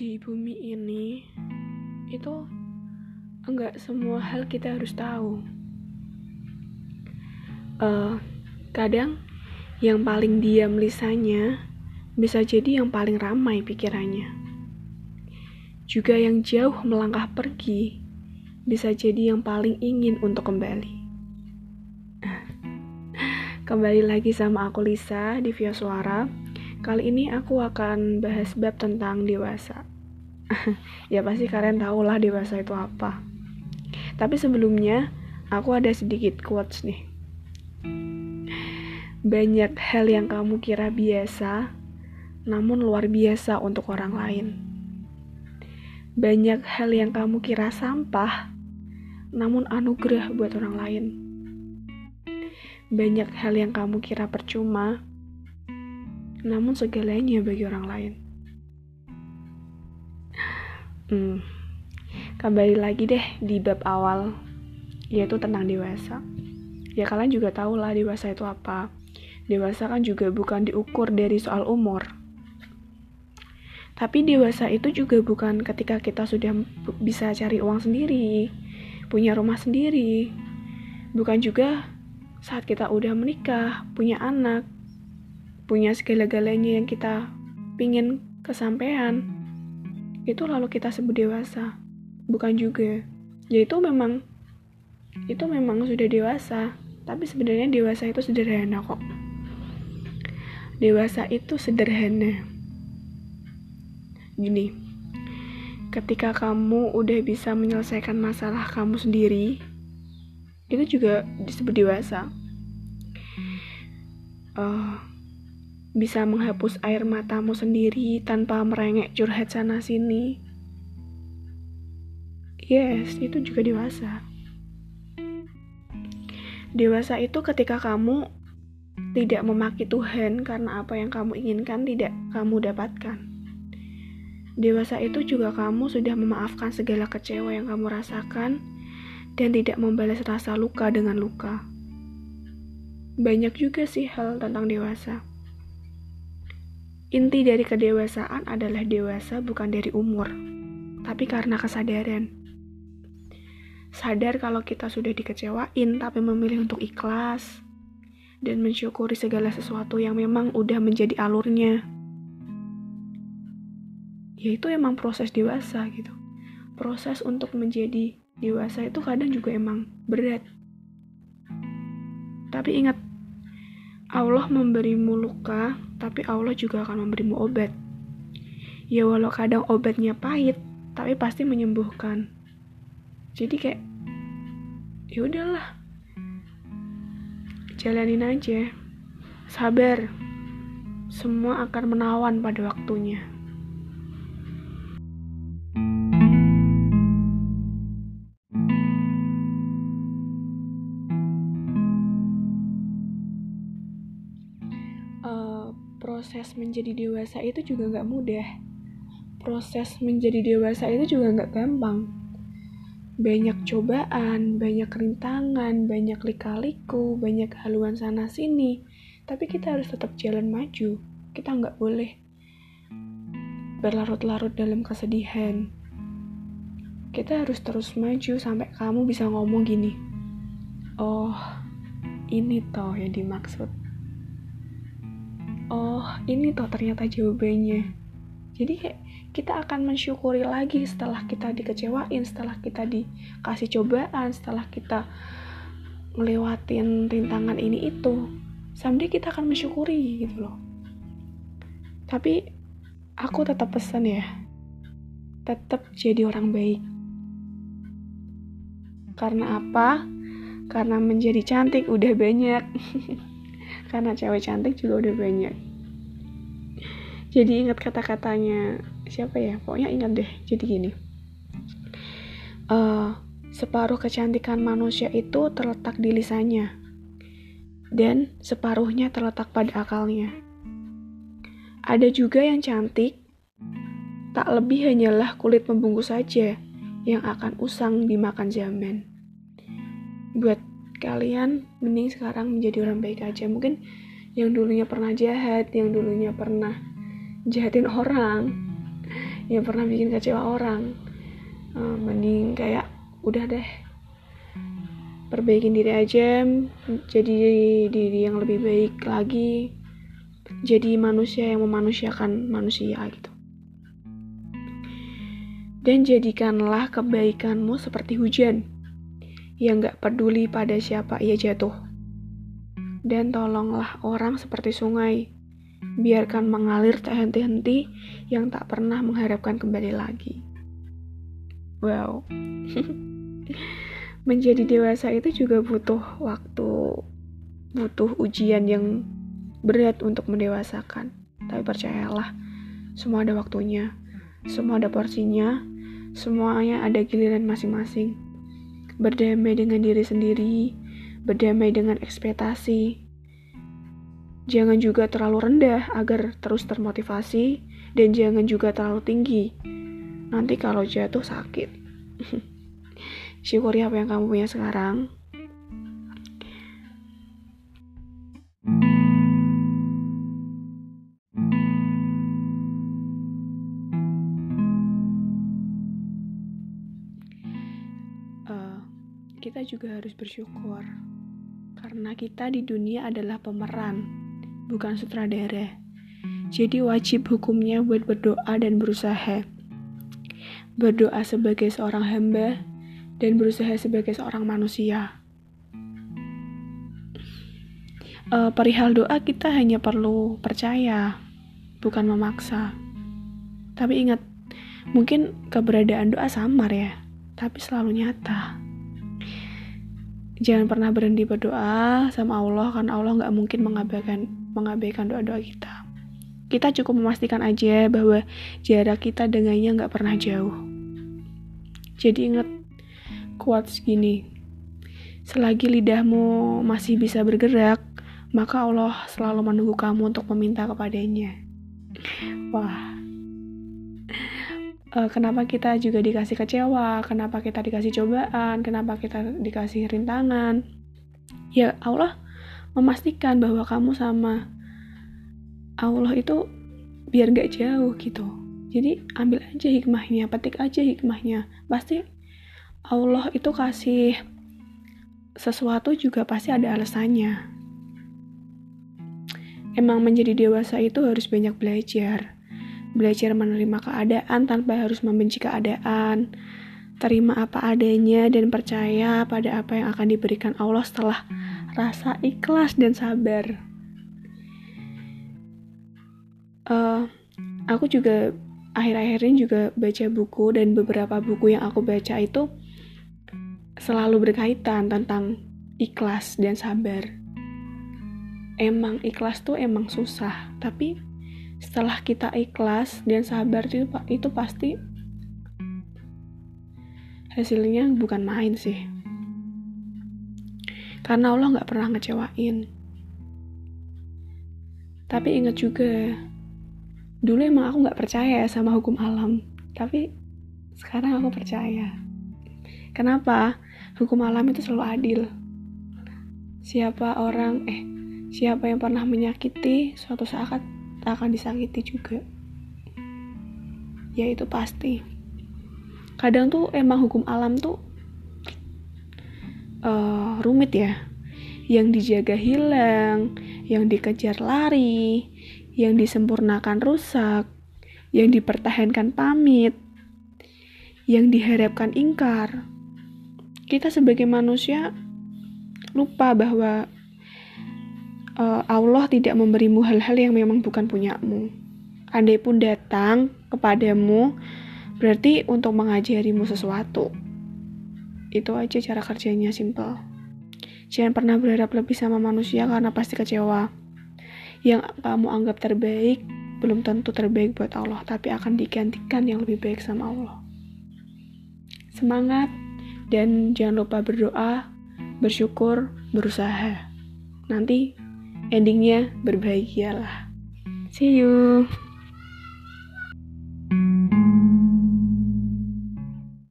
di bumi ini itu enggak semua hal kita harus tahu. Uh, kadang yang paling diam lisanya bisa jadi yang paling ramai pikirannya. Juga yang jauh melangkah pergi bisa jadi yang paling ingin untuk kembali. Kembali lagi sama aku Lisa di Via Suara. Kali ini aku akan bahas bab tentang dewasa. ya pasti kalian tahu lah dewasa itu apa. Tapi sebelumnya, aku ada sedikit quotes nih. Banyak hal yang kamu kira biasa, namun luar biasa untuk orang lain. Banyak hal yang kamu kira sampah, namun anugerah buat orang lain banyak hal yang kamu kira percuma, namun segalanya bagi orang lain. Hmm, kembali lagi deh di bab awal, yaitu tentang dewasa. Ya kalian juga tahu lah dewasa itu apa. Dewasa kan juga bukan diukur dari soal umur. Tapi dewasa itu juga bukan ketika kita sudah bisa cari uang sendiri, punya rumah sendiri. Bukan juga saat kita udah menikah, punya anak, punya segala-galanya yang kita pingin kesampaian, itu lalu kita sebut dewasa. Bukan juga. Ya itu memang itu memang sudah dewasa, tapi sebenarnya dewasa itu sederhana kok. Dewasa itu sederhana. Gini, ketika kamu udah bisa menyelesaikan masalah kamu sendiri, itu juga disebut dewasa uh, bisa menghapus air matamu sendiri tanpa merengek curhat sana sini yes itu juga dewasa dewasa itu ketika kamu tidak memaki Tuhan karena apa yang kamu inginkan tidak kamu dapatkan dewasa itu juga kamu sudah memaafkan segala kecewa yang kamu rasakan dan tidak membalas rasa luka dengan luka. Banyak juga sih hal tentang dewasa. Inti dari kedewasaan adalah dewasa bukan dari umur, tapi karena kesadaran. Sadar kalau kita sudah dikecewain, tapi memilih untuk ikhlas dan mensyukuri segala sesuatu yang memang udah menjadi alurnya. Ya itu emang proses dewasa gitu. Proses untuk menjadi dewasa itu kadang juga emang berat. Tapi ingat, Allah memberimu luka, tapi Allah juga akan memberimu obat. Ya walau kadang obatnya pahit, tapi pasti menyembuhkan. Jadi kayak ya udahlah. Jalanin aja. Sabar. Semua akan menawan pada waktunya. Proses menjadi dewasa itu juga nggak mudah. Proses menjadi dewasa itu juga nggak gampang. Banyak cobaan, banyak rintangan, banyak lika-liku, banyak haluan sana sini. Tapi kita harus tetap jalan maju. Kita nggak boleh berlarut-larut dalam kesedihan. Kita harus terus maju sampai kamu bisa ngomong gini. Oh, ini toh yang dimaksud oh ini toh ternyata jawabannya. Jadi kayak kita akan mensyukuri lagi setelah kita dikecewain setelah kita dikasih cobaan setelah kita ngelewatin rintangan ini itu someday kita akan mensyukuri gitu loh. Tapi aku tetap pesan ya tetap jadi orang baik. Karena apa? Karena menjadi cantik udah banyak karena cewek cantik juga udah banyak. Jadi ingat kata-katanya siapa ya? Pokoknya ingat deh jadi gini. Uh, separuh kecantikan manusia itu terletak di lisannya dan separuhnya terletak pada akalnya. Ada juga yang cantik tak lebih hanyalah kulit membungkus saja yang akan usang dimakan zaman. Buat kalian mending sekarang menjadi orang baik aja. Mungkin yang dulunya pernah jahat yang dulunya pernah jahatin orang yang pernah bikin kecewa orang. Uh, mending kayak udah deh. Perbaikin diri aja jadi diri yang lebih baik lagi. Jadi manusia yang memanusiakan manusia gitu. Dan jadikanlah kebaikanmu seperti hujan yang gak peduli pada siapa ia jatuh. Dan tolonglah orang seperti sungai. Biarkan mengalir tak henti-henti yang tak pernah mengharapkan kembali lagi. Wow. Menjadi dewasa itu juga butuh waktu, butuh ujian yang berat untuk mendewasakan. Tapi percayalah, semua ada waktunya, semua ada porsinya, semuanya ada giliran masing-masing. Berdamai dengan diri sendiri, berdamai dengan ekspektasi. Jangan juga terlalu rendah agar terus termotivasi, dan jangan juga terlalu tinggi. Nanti kalau jatuh sakit. syukuri apa yang kamu punya sekarang juga harus bersyukur karena kita di dunia adalah pemeran bukan sutradara jadi wajib hukumnya buat berdoa dan berusaha berdoa sebagai seorang hamba dan berusaha sebagai seorang manusia. Uh, perihal doa kita hanya perlu percaya, bukan memaksa. Tapi ingat, mungkin keberadaan doa samar ya, tapi selalu nyata. Jangan pernah berhenti berdoa sama Allah karena Allah nggak mungkin mengabaikan mengabaikan doa-doa kita. Kita cukup memastikan aja bahwa jarak kita dengannya nggak pernah jauh. Jadi ingat kuat segini. Selagi lidahmu masih bisa bergerak, maka Allah selalu menunggu kamu untuk meminta kepadanya. Wah, uh, kenapa kita juga dikasih kecewa? Kenapa kita dikasih cobaan? Kenapa kita dikasih rintangan? Ya Allah memastikan bahwa kamu sama Allah itu biar gak jauh gitu. Jadi ambil aja hikmahnya, petik aja hikmahnya. Pasti Allah itu kasih sesuatu juga pasti ada alasannya. Emang menjadi dewasa itu harus banyak belajar. Belajar menerima keadaan tanpa harus membenci keadaan. Terima apa adanya dan percaya pada apa yang akan diberikan Allah setelah rasa ikhlas dan sabar. Uh, aku juga akhir-akhir ini juga baca buku dan beberapa buku yang aku baca itu selalu berkaitan tentang ikhlas dan sabar. Emang ikhlas tuh emang susah, tapi setelah kita ikhlas dan sabar itu itu pasti hasilnya bukan main sih. Karena Allah nggak pernah ngecewain. Tapi ingat juga, dulu emang aku nggak percaya sama hukum alam, tapi sekarang aku percaya. Kenapa? hukum alam itu selalu adil. Siapa orang, eh, siapa yang pernah menyakiti, suatu saat akan disakiti juga. Ya itu pasti. Kadang tuh emang hukum alam tuh uh, rumit ya. Yang dijaga hilang, yang dikejar lari, yang disempurnakan rusak, yang dipertahankan pamit, yang diharapkan ingkar kita sebagai manusia lupa bahwa uh, Allah tidak memberimu hal-hal yang memang bukan punyamu. Andai pun datang kepadamu, berarti untuk mengajarimu sesuatu. Itu aja cara kerjanya simple. Jangan pernah berharap lebih sama manusia karena pasti kecewa. Yang kamu anggap terbaik belum tentu terbaik buat Allah, tapi akan digantikan yang lebih baik sama Allah. Semangat! Dan jangan lupa berdoa, bersyukur, berusaha. Nanti endingnya berbahagialah. See you.